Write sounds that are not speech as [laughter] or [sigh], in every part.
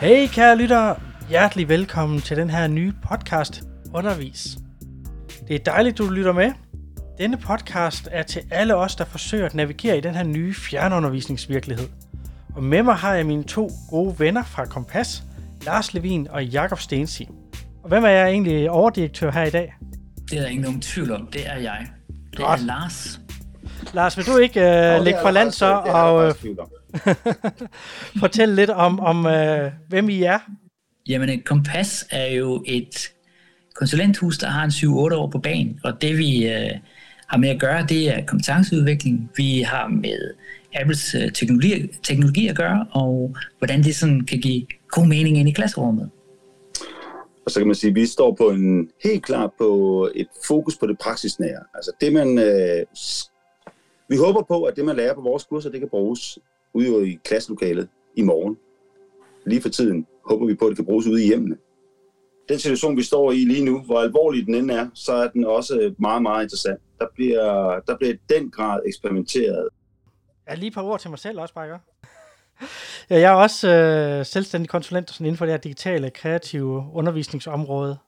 Hey kære lyttere, hjertelig velkommen til den her nye podcast, Undervis. Det er dejligt, du lytter med. Denne podcast er til alle os, der forsøger at navigere i den her nye fjernundervisningsvirkelighed. Og med mig har jeg mine to gode venner fra Kompas, Lars Levin og Jakob Stensi. Og hvem er jeg egentlig overdirektør her i dag? Det er der ikke nogen tvivl om. Det er jeg. Det Godt. er Lars. Lars, vil du ikke uh, lægge for land så og uh, [laughs] fortælle lidt om, om uh, hvem I er? Jamen, et kompas er jo et konsulenthus, der har en 7-8 år på banen, og det vi øh, har med at gøre, det er kompetenceudvikling. Vi har med Apples øh, teknologi, teknologi at gøre, og hvordan det sådan kan give god mening ind i klasserummet. Og så kan man sige, at vi står på en helt klart på et fokus på det praksisnære. Altså det man, øh, vi håber på, at det man lærer på vores kurser, det kan bruges ude i klasselokalet i morgen. Lige for tiden håber vi på, at det kan bruges ude i hjemmene. Den situation, vi står i lige nu, hvor alvorlig den end er, så er den også meget, meget interessant. Der bliver, der bliver i den grad eksperimenteret. Jeg lige et par ord til mig selv også, bare ikke? Ja, jeg er også øh, selvstændig konsulent sådan inden for det her digitale, kreative undervisningsområde.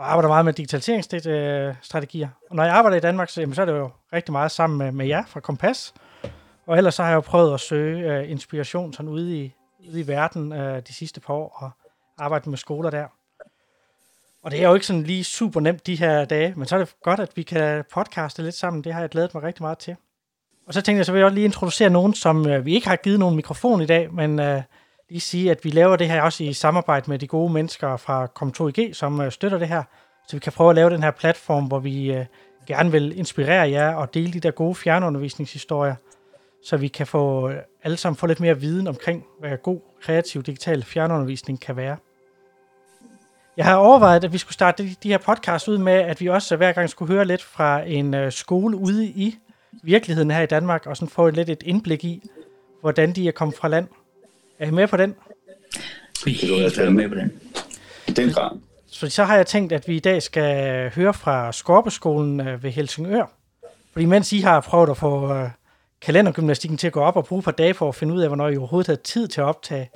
Og arbejder meget med digitaliseringsstrategier. Og når jeg arbejder i Danmark, så, jamen, så er det jo rigtig meget sammen med, med jer fra Kompas. Og ellers så har jeg jo prøvet at søge øh, inspiration sådan ude i, ude i verden øh, de sidste par år, og arbejde med skoler der. Og det er jo ikke sådan lige super nemt de her dage, men så er det godt, at vi kan podcaste lidt sammen. Det har jeg glædet mig rigtig meget til. Og så tænkte jeg, så vil jeg også lige introducere nogen, som øh, vi ikke har givet nogen mikrofon i dag, men øh, lige sige, at vi laver det her også i samarbejde med de gode mennesker fra Kom2IG, som øh, støtter det her, så vi kan prøve at lave den her platform, hvor vi øh, gerne vil inspirere jer og dele de der gode fjernundervisningshistorier, så vi kan få øh, alle sammen få lidt mere viden omkring, hvad god, kreativ, digital fjernundervisning kan være. Jeg har overvejet, at vi skulle starte de, de her podcasts ud med, at vi også hver gang skulle høre lidt fra en øh, skole ude i virkeligheden her i Danmark, og sådan få lidt et indblik i, hvordan de er kommet fra land. Er I med på den? Vi er helt klart med på den. I den grad. Så så har jeg tænkt, at vi i dag skal høre fra Skorpeskolen øh, ved Helsingør. Fordi mens I har prøvet at få øh, kalendergymnastikken til at gå op og bruge et par dage for at finde ud af, hvornår I overhovedet havde tid til at optage,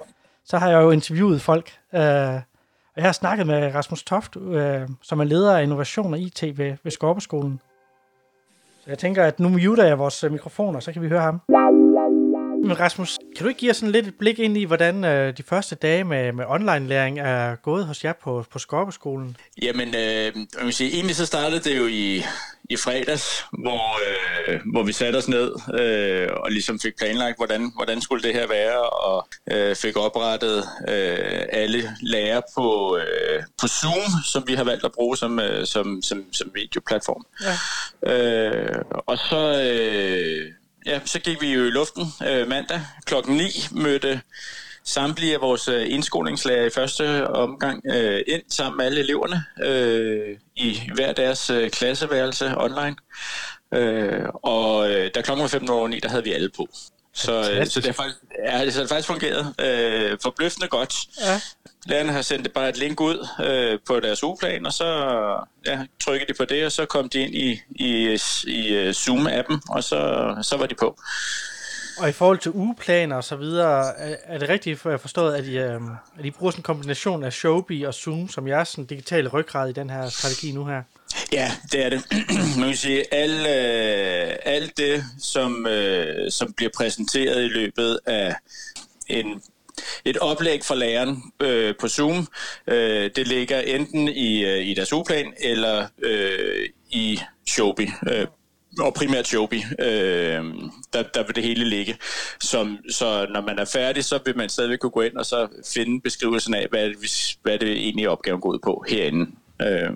så har jeg jo interviewet folk. Øh, og jeg har snakket med Rasmus Toft, øh, som er leder af innovation og IT ved, ved Skorpeskolen. Så jeg tænker, at nu muter jeg vores mikrofoner, så kan vi høre ham. Men Rasmus, kan du ikke give os sådan lidt et blik ind i, hvordan øh, de første dage med, med online-læring er gået hos jer på, på Skorpeskolen? Jamen, øh, jeg vil sige, egentlig så startede det jo i, i fredags, hvor, øh, hvor vi satte os ned øh, og ligesom fik planlagt, hvordan, hvordan skulle det her være, og øh, fik oprettet øh, alle lærer på, øh, på Zoom, som vi har valgt at bruge som, øh, som, som, som videoplatform. Ja. Øh, og så... Øh, ja, så gik vi jo i luften øh, mandag klokken 9, mødte samtlige af vores øh, indskolingslærer i første omgang øh, ind sammen med alle eleverne øh, i hver deres øh, klasseværelse online. Øh, og øh, da klokken var 15 over 9, der havde vi alle på. Så, øh, så det har faktisk, ja, det har faktisk fungeret øh, forbløffende godt. Ja. Lærerne har sendt bare et link ud øh, på deres ugeplan, og så ja, trykkede de på det, og så kom de ind i, i, i Zoom-appen, og så, så var de på. Og i forhold til ugeplaner og så videre, er, er det rigtigt for jeg forstået, at I, øh, at I bruger sådan en kombination af Showbie og Zoom, som jeres sådan digitale ryggrad i den her strategi nu her? Ja, det er det. [clears throat] Man kan sige, alt, øh, alt det, som, øh, som bliver præsenteret i løbet af en et oplæg fra læreren øh, på Zoom. Øh, det ligger enten i, øh, i deres ugeplan eller øh, i Showbie. Øh, og primært Joby, øh, der, der vil det hele ligge. Som, så når man er færdig, så vil man stadigvæk kunne gå ind og så finde beskrivelsen af, hvad, hvad det egentlig opgaven går ud på herinde. Øh,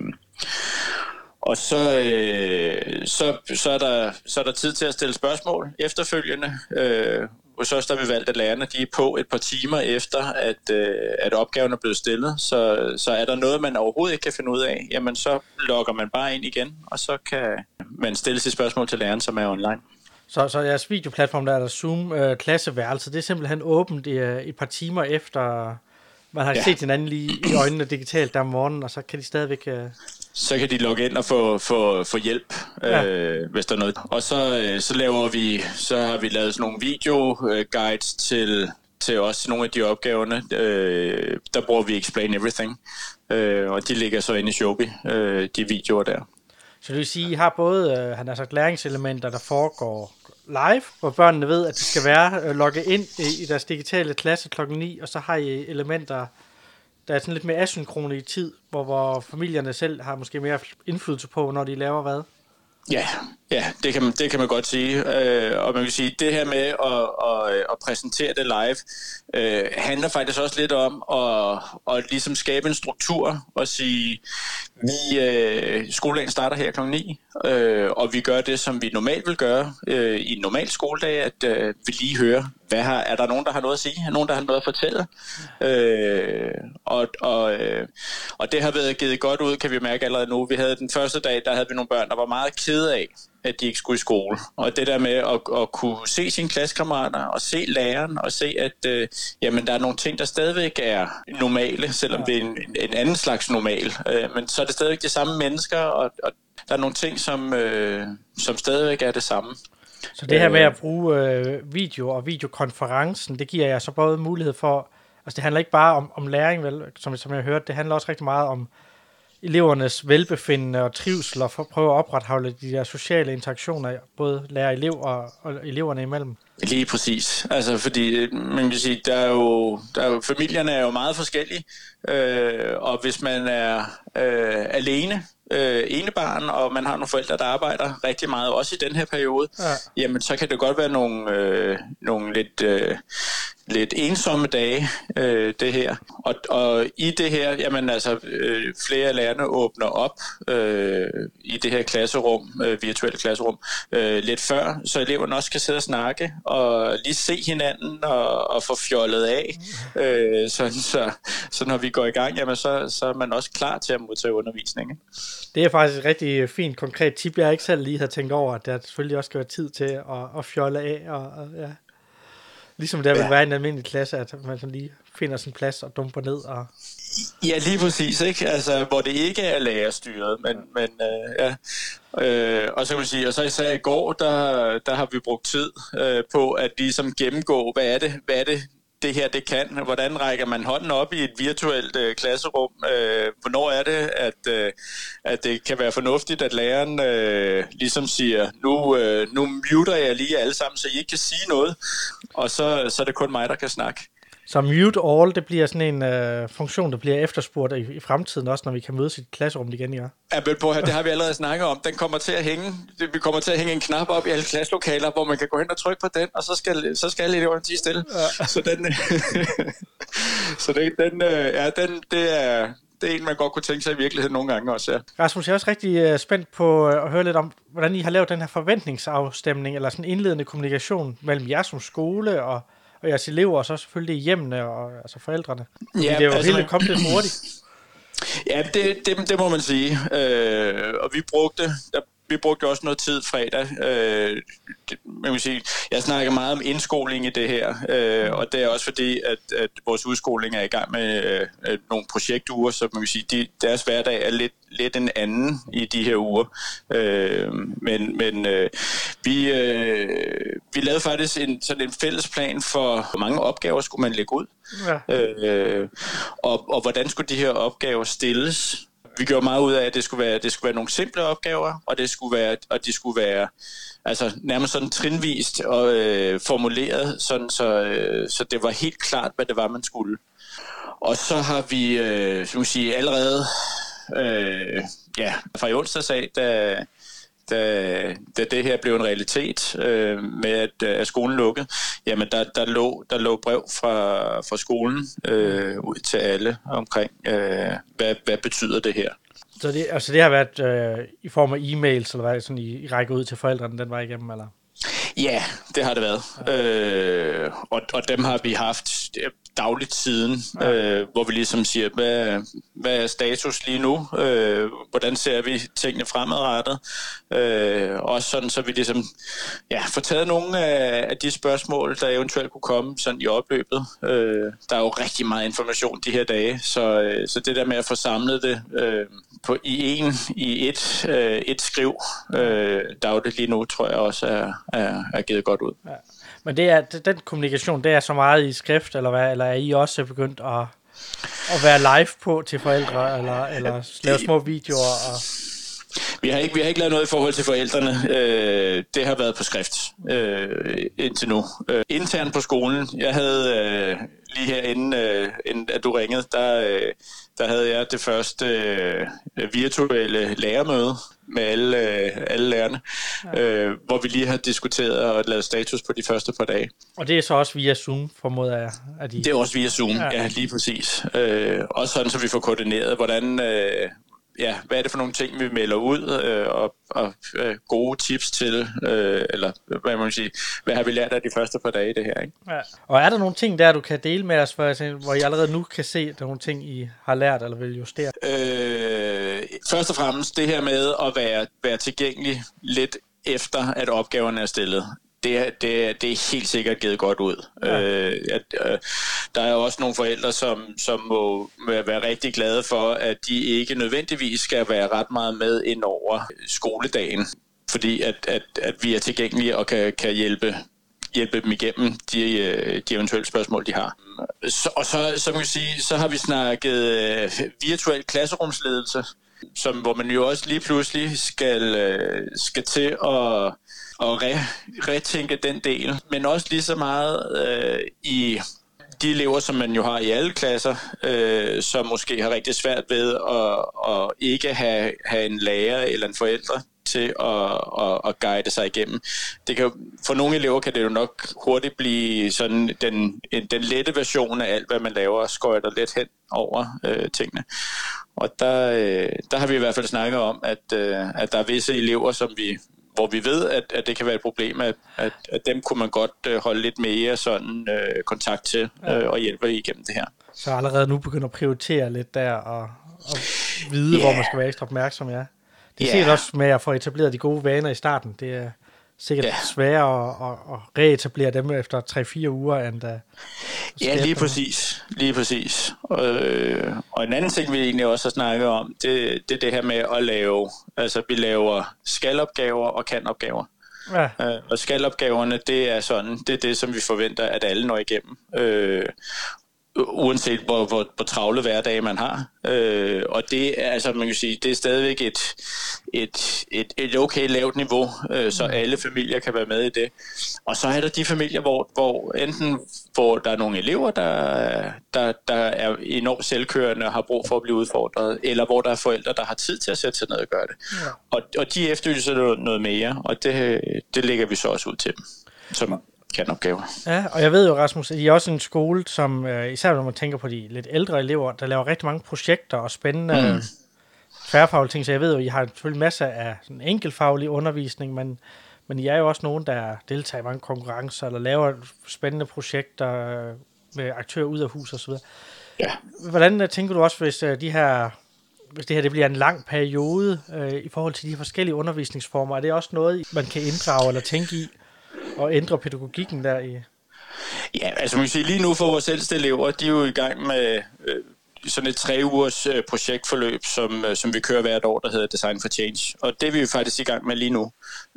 og så, øh, så, så, er der, så er der tid til at stille spørgsmål efterfølgende. Øh, hos os der har vi valgt, at lærerne de er på et par timer efter, at, øh, at opgaven er blevet stillet. Så, så er der noget, man overhovedet ikke kan finde ud af, jamen så logger man bare ind igen, og så kan man stille sit spørgsmål til læreren, som er online. Så, så jeres videoplatform, der er der Zoom øh, klasseværelse, det er simpelthen åbent i, øh, et par timer efter, man har ja. set hinanden lige i øjnene digitalt der om morgenen, og så kan de stadigvæk... Øh... Så kan de logge ind og få, få, få hjælp, ja. øh, hvis der er noget. Og så, øh, så laver vi, så har vi lavet sådan nogle video-guides til, til også nogle af de opgaverne, øh, der bruger vi Explain Everything, øh, og de ligger så inde i Shobi, øh, de videoer der. Så det vil sige, at I har både øh, han har sagt, læringselementer, der foregår live, hvor børnene ved, at de skal være øh, logget ind i, i deres digitale klasse klokken 9, og så har I elementer, der er sådan lidt mere asynkrone i tid, hvor, hvor familierne selv har måske mere indflydelse på, når de laver hvad. Ja, ja det, kan man, det kan man godt sige. Øh, og man kan sige, det her med at, at, at præsentere det live, øh, handler faktisk også lidt om at, at ligesom skabe en struktur og sige, vi, øh, skoledagen starter her kl. 9, øh, og vi gør det, som vi normalt vil gøre øh, i en normal skoledag, at øh, vi lige hører, hvad har, er der nogen, der har noget at sige? Er nogen, der har noget at fortælle? Øh, og, og, øh, og det har været givet godt ud, kan vi mærke allerede nu. Vi havde den første dag, der havde vi nogle børn, der var meget kede af, at de ikke skulle i skole. Og det der med at, at kunne se sine klassekammerater og se læreren og se, at øh, jamen, der er nogle ting, der stadigvæk er normale, selvom det er en, en anden slags normal. Øh, men så er det stadigvæk de samme mennesker, og, og der er nogle ting, som, øh, som stadigvæk er det samme. Så det her med at bruge øh, video og videokonferencen, det giver jeg så både mulighed for, altså det handler ikke bare om, om læring, vel, som, som jeg hørte, det handler også rigtig meget om elevernes velbefindende og trivsel, og for at prøve at opretholde de der sociale interaktioner, både lærer elev og, og eleverne imellem. Lige præcis. Altså, fordi man kan sige, der er jo, der er jo, familierne er jo meget forskellige, øh, og hvis man er øh, alene, øh, enebarn, og man har nogle forældre, der arbejder rigtig meget, også i den her periode, ja. jamen så kan det godt være nogle, øh, nogle lidt, øh, lidt ensomme dage, øh, det her. Og, og i det her, jamen altså, øh, flere lærerne åbner op øh, i det her klasserum, øh, virtuelle klasserum, øh, lidt før, så eleverne også kan sidde og snakke, og lige se hinanden, og, og få fjollet af. Øh, så, så, så når vi går i gang, jamen så, så er man også klar til at modtage undervisning. Ikke? Det er faktisk et rigtig fint, konkret tip, jeg ikke selv lige havde tænkt over, at der selvfølgelig også skal være tid til at, at fjolle af, og, og ja. Ligesom der vil ja. være en almindelig klasse, at man sådan lige finder sin plads og dumper ned. Og... Ja, lige præcis, ikke? Altså, hvor det ikke er lærerstyret, men, men øh, ja. Øh, og så kan man sige, og så især i går, der, der har vi brugt tid øh, på at ligesom gennemgå, hvad er det, hvad er det det her det kan. Hvordan rækker man hånden op i et virtuelt øh, klasserum? Øh, hvornår er det, at, øh, at det kan være fornuftigt, at læreren øh, ligesom siger, nu, øh, nu muter jeg lige alle sammen, så I ikke kan sige noget, og så, så er det kun mig, der kan snakke. Så mute all, det bliver sådan en øh, funktion, der bliver efterspurgt i, i fremtiden, også når vi kan mødes i et klasserum igen, ja. Ja, vel på her, det har vi allerede snakket om. Den kommer til at hænge, vi kommer til at hænge en knap op i alle klasselokaler, hvor man kan gå hen og trykke på den, og så skal, så skal alle eleverne tige stille. Ja. Så den, [laughs] så det, den, øh, ja, den, det er, det er en, man godt kunne tænke sig i virkeligheden nogle gange også, ja. Rasmus, jeg er også rigtig uh, spændt på uh, at høre lidt om, hvordan I har lavet den her forventningsafstemning, eller sådan indledende kommunikation mellem jer som skole og og jeres elever, og så selvfølgelig hjemmene og altså forældrene. Ja, det er jo altså, helt kommet lidt hurtigt. [clears throat] Ja, det, det, det må man sige. Øh, og vi brugte, der vi brugte også noget tid fredag. Øh, det, man vil sige, jeg snakker meget om indskoling i det her, øh, og det er også fordi, at, at vores udskoling er i gang med øh, nogle projektuger, så man vil sige, de, deres hverdag er lidt, lidt en anden i de her uger. Øh, men men øh, vi, øh, vi lavede faktisk en, sådan en fælles plan for, hvor mange opgaver skulle man lægge ud, ja. øh, og, og hvordan skulle de her opgaver stilles vi gjorde meget ud af, at det skulle være, det skulle være nogle simple opgaver, og det skulle være, og de skulle være altså nærmest sådan trinvist og øh, formuleret, sådan så, øh, så det var helt klart, hvad det var, man skulle. Og så har vi, øh, skal sige, allerede øh, ja, fra i onsdags af, da, da, da det her blev en realitet øh, med, at, at skolen lukkede, jamen der, der, lå, der lå brev fra, fra skolen øh, ud til alle omkring, øh, hvad, hvad betyder det her. Så det, altså det har været øh, i form af e-mails, eller hvad, sådan i, i række ud til forældrene den var igennem, eller? Ja, det har det været. Ja. Øh, og, og dem har vi haft dagligt siden, ja. øh, hvor vi ligesom siger, hvad, hvad er status lige nu? Øh, hvordan ser vi tingene fremadrettet? Øh, også sådan, så vi ligesom ja, får taget nogle af, af de spørgsmål, der eventuelt kunne komme sådan i opløbet. Øh, der er jo rigtig meget information de her dage, så, øh, så det der med at få samlet det øh, på, i en, i et, øh, et skriv øh, dagligt lige nu, tror jeg også er, er, er givet godt ud. Ja. Men det er, den kommunikation, det er så meget i skrift, eller hvad? Eller er I også begyndt at, at være live på til forældre, eller, eller lave små videoer? Og, Vi har ikke, vi har ikke lavet noget i forhold til forældrene. Øh, det har været på skrift øh, indtil nu. Øh, internt på skolen, jeg havde øh, lige her inden, øh, inden at du ringede, der, øh, der havde jeg det første øh, virtuelle lærermøde med alle, øh, alle lærerne, ja. øh, hvor vi lige har diskuteret og lavet status på de første par dage. og det er så også via Zoom, formoder jeg, at I... Det er også via Zoom, Ja. ja, ja lige præcis. Øh, også sådan, så vi får koordineret, hvordan, øh, ja, hvad er det for nogle ting, vi melder ud, øh, og, og øh, gode tips til, øh, eller hvad må man sige, hvad har vi lært af de første par dage i det her, ikke? Ja. Og er der nogle ting der, du kan dele med os, hvor, hvor I allerede nu kan se, at der er nogle ting, I har lært eller vil justere? Øh, først og fremmest det her med at være, være tilgængelig lidt efter, at opgaverne er stillet. Det, er- det, det er helt sikkert givet godt ud. Ja. Øh, at, øh, der er også nogle forældre, som, som må være rigtig glade for, at de ikke nødvendigvis skal være ret meget med ind over skoledagen, fordi at, at, at vi er tilgængelige og kan, kan hjælpe hjælpe dem igennem de, øh, de eventuelle spørgsmål, de har. Så, og så, kan vi sige, så har vi snakket øh, virtuel klasserumsledelse, som, hvor man jo også lige pludselig skal, øh, skal til at, at re, retænke den del, men også lige så meget øh, i de elever, som man jo har i alle klasser, øh, som måske har rigtig svært ved at, at ikke have, have en lærer eller en forældre til at, at, at guide sig igennem. Det kan, for nogle elever kan det jo nok hurtigt blive sådan den, en- den lette version af alt, hvad man laver, og skøjter lidt hen over øh, tingene. Og der, øh, der har vi i hvert fald snakket om, at, øh, at der er visse elever, som vi, hvor vi ved, at, at det kan være et problem, at, at, at dem kunne man godt øh, holde lidt mere sådan øh, kontakt til øh, og hjælpe igennem det her. Så allerede nu begynder at prioritere lidt der, og, og vide, Ja. hvor man skal være ekstra opmærksom, ja. Det er Ja. sikkert også med at få etableret de gode vaner i starten. Det er sikkert Ja. sværere at, at, at reetablere dem efter 3-4 uger, end da... Ja, lige præcis. Lige præcis. Øh, og en anden ting, vi egentlig også har snakket om, det, det er det her med at lave, altså vi laver skalopgaver og kanopgaver. Ja, Øh, og skalopgaverne, det er sådan, det er det, som vi forventer, at alle når igennem. Øh, uanset hvor, hvor, hvor travle hverdage man har. Øh, og det er, altså man kan sige, det er stadigvæk et, et, et, et okay lavt niveau, øh, så alle familier kan være med i det. Og så er der de familier, hvor, hvor enten hvor der er nogle elever, der, der, der er enormt selvkørende og har brug for at blive udfordret, eller hvor der er forældre, der har tid til at sætte sig ned og gøre det. Ja. Og, og de efterlyser noget, noget mere, og det, det lægger vi så også ud til dem, som kan opgaver. Ja, og jeg ved jo, Rasmus, at I er også en skole, som øh, især når man tænker på de lidt ældre elever, der laver rigtig mange projekter og spændende mm. tværfaglige ting, så jeg ved jo, at I har selvfølgelig masser af sådan enkeltfaglig undervisning, men, men I er jo også nogen, der deltager i mange konkurrencer, eller laver spændende projekter øh, med aktører ud af hus og så videre. Ja. Hvordan øh, tænker du også, hvis de her hvis det her det bliver en lang periode øh, i forhold til de forskellige undervisningsformer, er det også noget, man kan inddrage eller tænke i, og ændre pædagogikken der i? Ja, altså man kan sige, lige nu for vores ældste elever, de er jo i gang med øh, sådan et tre ugers øh, projektforløb, som, øh, som vi kører hvert år, der hedder Design for Change. Og det er vi jo faktisk i gang med lige nu.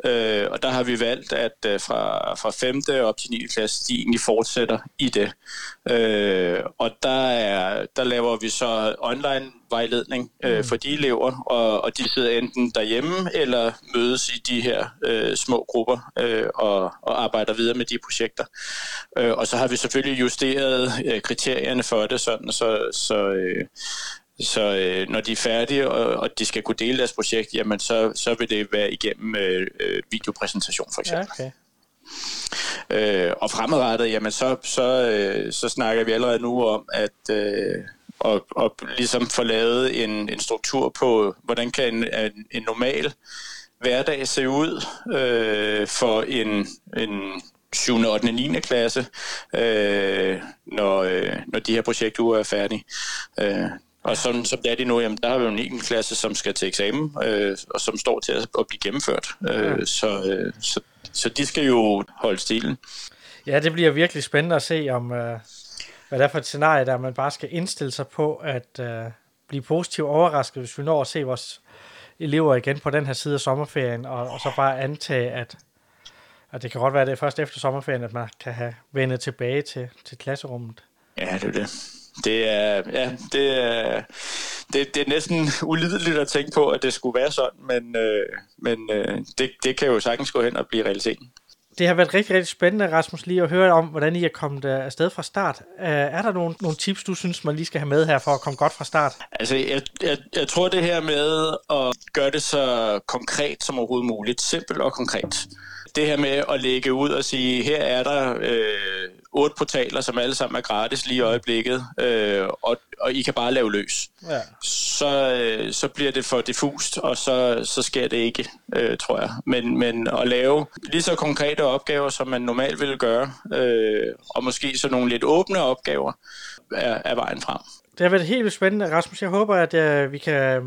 Øh, og der har vi valgt, at øh, fra, fra 5. op til 9. klasse, de egentlig fortsætter i det. Øh, og der, er, der laver vi så online vejledning øh, for de elever, og, og de sidder enten derhjemme eller mødes i de her øh, små grupper øh, og, og arbejder videre med de projekter. Øh, og så har vi selvfølgelig justeret øh, kriterierne for det, sådan så, så, øh, så øh, når de er færdige, og, og de skal kunne dele deres projekt, jamen så, så vil det være igennem øh, øh, videopræsentation for Ja, eksempel. okay. Øh, og fremadrettet, jamen så, så, øh, så snakker vi allerede nu om, at øh, og, og ligesom få lavet en, en struktur på, hvordan kan en, en, en normal hverdag se ud øh, for en, en 7., 8., 9. klasse, øh, når, øh, når de her projektuger er færdige. Øh, og som, som det er det nu, jamen, der har vi jo en 9. klasse, som skal til eksamen, øh, og som står til at, at blive gennemført. Øh, så, øh, så, så de skal jo holde stilen. Ja, det bliver virkelig spændende at se, om øh, hvad det er for et scenarie, der man bare skal indstille sig på at øh, blive positivt overrasket, hvis vi når at se vores elever igen på den her side af sommerferien, og, og så bare antage, at, Og det kan godt være, at det er først efter sommerferien, at man kan have vendt tilbage til, til klasserummet. Ja, det er det. Det er, ja, det er, det, det er næsten ulideligt at tænke på, at det skulle være sådan, men, øh, men øh, det, det kan jo sagtens gå hen og blive realiteten. Det har været rigtig, rigtig spændende, Rasmus, lige at høre om, hvordan I er kommet øh, afsted fra start. Uh, er der nogle, nogle tips, du synes, man lige skal have med her for at komme godt fra start? Altså, jeg, jeg, jeg tror det her med at gøre det så konkret som overhovedet muligt, simpelt og konkret det her med at lægge ud og sige, her er der øh, otte portaler, som alle sammen er gratis lige i øjeblikket, øh, og, og I kan bare lave løs. Ja. Så, øh, så bliver det for diffust, og så, så sker det ikke, øh, tror jeg. Men, men at lave lige så konkrete opgaver, som man normalt ville gøre, øh, og måske så nogle lidt åbne opgaver, er, er vejen frem. Det har været helt vildt spændende, Rasmus. Jeg håber, at øh, vi kan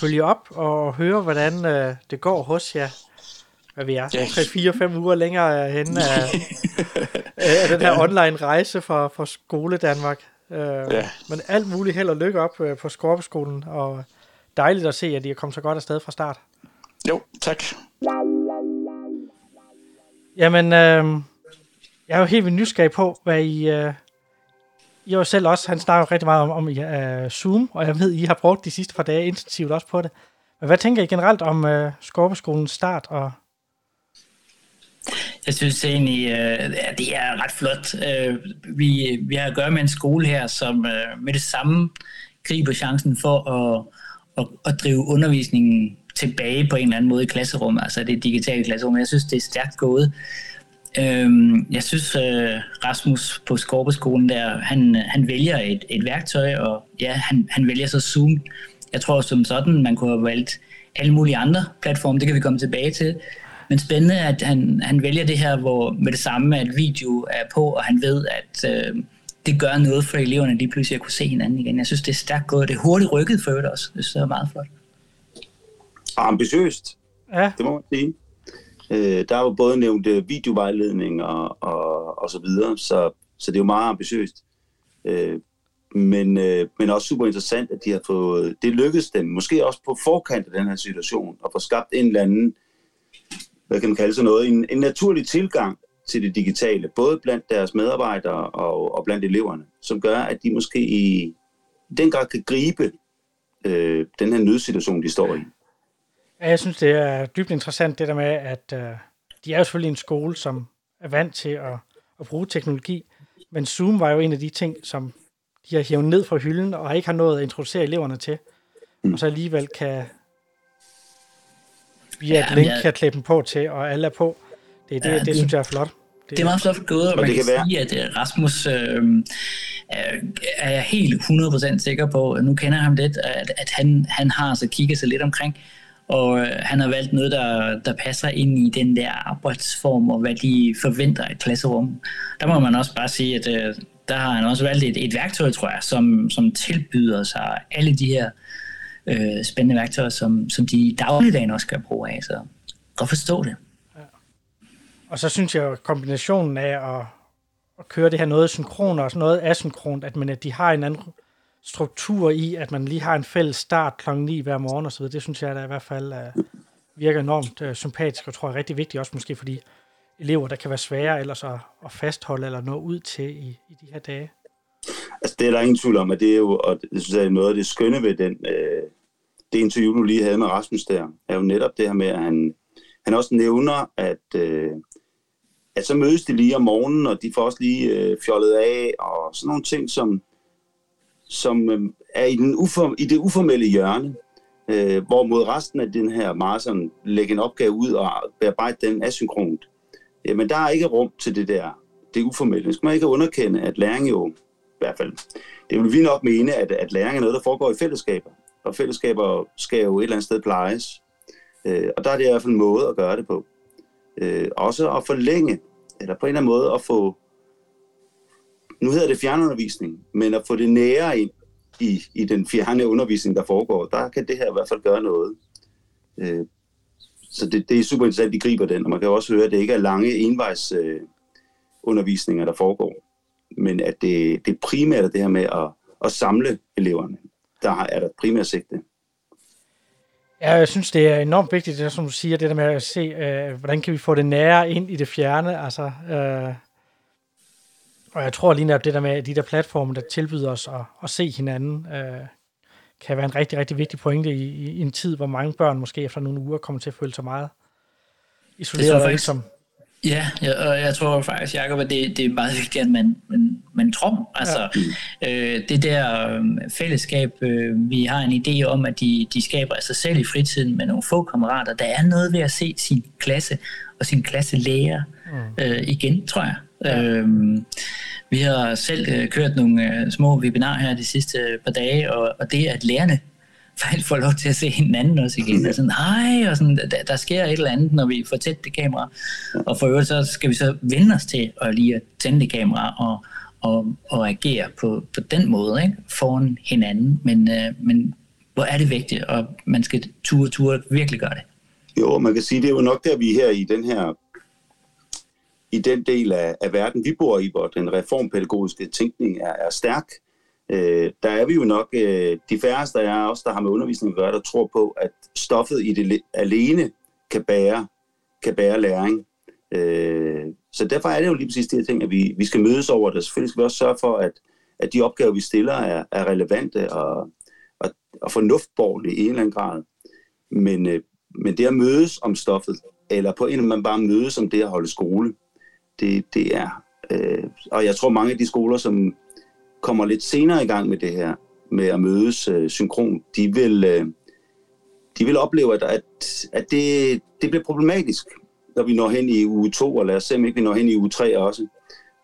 følge op og høre, hvordan øh, det går hos jer hvad vi er, 3-4-5 uger længere hen af, [laughs] af den her ja. online rejse for, for skole Danmark. Uh, ja. Men alt muligt held og lykke op uh, på Skorpeskolen, og dejligt at se, at de er kommet så godt afsted fra start. Jo, tak. Jamen, uh, jeg er jo helt vildt nysgerrig på, hvad I... Uh, I selv også, han snakker rigtig meget om, om uh, Zoom, og jeg ved, I har brugt de sidste par dage intensivt også på det. Men hvad tænker I generelt om uh, Skorpeskolens start og jeg synes egentlig, øh, at det er ret flot. Øh, vi, vi har at gøre med en skole her, som øh, med det samme griber chancen for at, at, at drive undervisningen tilbage på en eller anden måde i klasserummet, altså det digitale klasserum. Jeg synes, det er stærkt gået. Øhm, jeg synes, Rasmus på Skorpeskolen der, han, han vælger et, et værktøj, og ja, han, han vælger så Zoom. Jeg tror som sådan, man kunne have valgt alle mulige andre platforme, det kan vi komme tilbage til. Men spændende, at han, han vælger det her, hvor med det samme, at video er på, og han ved, at øh, det gør noget for eleverne lige pludselig at kunne se hinanden igen. Jeg synes, det er stærkt gået. Det er hurtigt rykket for øvrigt også. Det synes, det er meget flot. Ambitiøst. Ja. Det må man sige. Øh, der er jo både nævnt øh, videovejledning og, og, og så videre, så, så det er jo meget ambitiøst. Øh, men, øh, men også super interessant, at de har fået, det lykkedes dem, måske også på forkant af den her situation, at få skabt en eller anden hvad kan man kalde sådan noget, en, en naturlig tilgang til det digitale, både blandt deres medarbejdere og, og blandt eleverne, som gør, at de måske i den grad kan gribe øh, den her nødsituation, de står i. Ja, jeg synes, det er dybt interessant det der med, at øh, de er jo selvfølgelig en skole, som er vant til at, at bruge teknologi, men Zoom var jo en af de ting, som de har hævet ned fra hylden og ikke har nået at introducere eleverne til, mm. og så alligevel kan via ja, et link jeg... kan klæde dem på til, og alle er på. Det, det, ja, det, det synes jeg er flot. Det, det er meget flot gået, og man det kan, kan sige, at øh, Rasmus øh, er jeg helt 100% sikker på, nu kender jeg ham lidt, at, at han, han har så kigget sig lidt omkring, og øh, han har valgt noget, der, der passer ind i den der arbejdsform, og hvad de forventer af et klasserum. Der må man også bare sige, at øh, der har han også valgt et, et værktøj, tror jeg, som, som tilbyder sig alle de her øh, spændende værktøjer, som, som de i dagligdagen også kan bruge af. Så godt forstå det. Ja. Og så synes jeg at kombinationen af at, at køre det her noget synkron og noget asynkront, at, man, at de har en anden struktur i, at man lige har en fælles start kl. 9 hver morgen og så videre. Det synes jeg da i hvert fald uh, virker enormt uh, sympatisk, og tror jeg er rigtig vigtigt også måske for de elever, der kan være svære ellers at, at fastholde eller nå ud til i, i de her dage. Altså det er der ingen tvivl om, at det er jo, og det synes jeg er noget af det skønne ved den, øh, det interview, du lige havde med Rasmus der, er jo netop det her med, at han, han også nævner, at, øh, at så mødes de lige om morgenen, og de får også lige øh, fjollet af, og sådan nogle ting, som, som øh, er i, den uform, i det uformelle hjørne, øh, hvor mod resten af den her meget sådan, lægge en opgave ud og bearbejde den asynkront. Jamen, der er ikke rum til det der, det uformelle. Skal man ikke underkende, at læring jo, i hvert fald, det vil vi nok mene, at, at læring er noget, der foregår i fællesskaber og fællesskaber skal jo et eller andet sted plejes. Øh, og der er det i hvert fald en måde at gøre det på. Øh, også at forlænge, eller på en eller anden måde at få, nu hedder det fjernundervisning, men at få det nære ind i, i den fjerne undervisning, der foregår, der kan det her i hvert fald gøre noget. Øh, så det, det er super interessant, at de griber den, og man kan også høre, at det ikke er lange envejs øh, undervisninger, der foregår, men at det, det primært er det her med at, at samle eleverne der er der primært sigte. Ja, jeg synes, det er enormt vigtigt, det, som du siger, det der med at se, øh, hvordan kan vi få det nære ind i det fjerne. Altså, øh, og jeg tror lige netop det der med, at de der platforme, der tilbyder os at, at se hinanden, øh, kan være en rigtig, rigtig vigtig pointe i, i, en tid, hvor mange børn måske efter nogle uger kommer til at føle sig meget isoleret og ensom. Ja, ja, og jeg tror faktisk, Jacob, at det, det er meget vigtigt, at man, man, man tror. Altså, ja. øh, det der øh, fællesskab, øh, vi har en idé om, at de, de skaber af sig selv i fritiden med nogle få kammerater. Der er noget ved at se sin klasse og sin klasselærer mm. øh, igen, tror jeg. Ja. Øh, vi har selv øh, kørt nogle øh, små webinar her de sidste par dage, og, og det er, at lærerne [laughs] faktisk får lov til at se hinanden også igen. Og sådan, hej, og sådan, der, der sker et eller andet, når vi får tæt det kamera. Og for øvrigt, så skal vi så vende os til at lige at tænde det kamera og, og, og agere på, på den måde, ikke? foran hinanden. Men, øh, men hvor er det vigtigt, og man skal ture, ture virkelig gøre det. Jo, man kan sige, det er jo nok der, vi er her i den her i den del af, af verden, vi bor i, hvor den reformpædagogiske tænkning er, er stærk, øh, der er vi jo nok øh, de færreste af os, der har med undervisning at gøre, der tror på, at stoffet i det alene kan bære, kan bære læring. Øh, så derfor er det jo lige præcis de her ting, at vi, vi skal mødes over det. Selvfølgelig skal vi også sørge for, at, at de opgaver, vi stiller, er, er relevante og, og, og fornuftborgende i en eller anden grad. Men, øh, men det at mødes om stoffet, eller på en eller man bare mødes om det at holde skole, det, det er... Øh, og jeg tror, mange af de skoler, som kommer lidt senere i gang med det her, med at mødes øh, synkron, de vil, øh, de vil opleve, at, at, at det, det bliver problematisk, når vi når hen i uge 2, og lad os se, om ikke vi når hen i uge 3 også,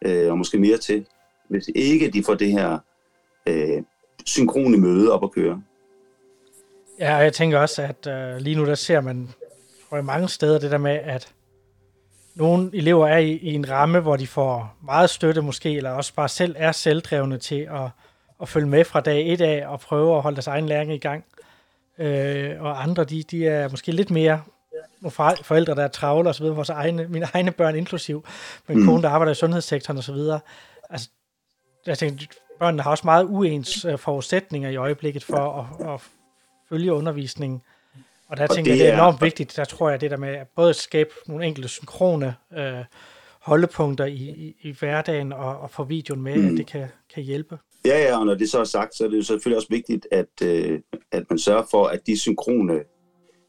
øh, og måske mere til, hvis ikke de får det her øh, synkrone møde op at køre. Ja, og jeg tænker også, at øh, lige nu der ser man tror jeg, mange steder det der med, at nogle elever er i, i en ramme, hvor de får meget støtte måske, eller også bare selv er selvdrevne til at, at følge med fra dag et af og prøve at holde deres egen læring i gang. Øh, og andre, de, de er måske lidt mere nogle for- forældre, der er travle og så videre, vores egne, mine egne børn inklusiv, men mm. kone, der arbejder i sundhedssektoren og så videre. Altså, jeg tænker, børnene har også meget uens øh, forudsætninger i øjeblikket for at, at følge undervisningen. Og der Og tænker jeg, det det er er- enormt vigtigt. Der tror jeg, det der med at både skabe nogle enkelte synkrone øh, holdepunkter i, i, i hverdagen og, og få videoen med, mm. at det kan, kan hjælpe. Ja, ja, og når det så er sagt, så er det jo selvfølgelig også vigtigt, at, øh, at man sørger for, at de synkrone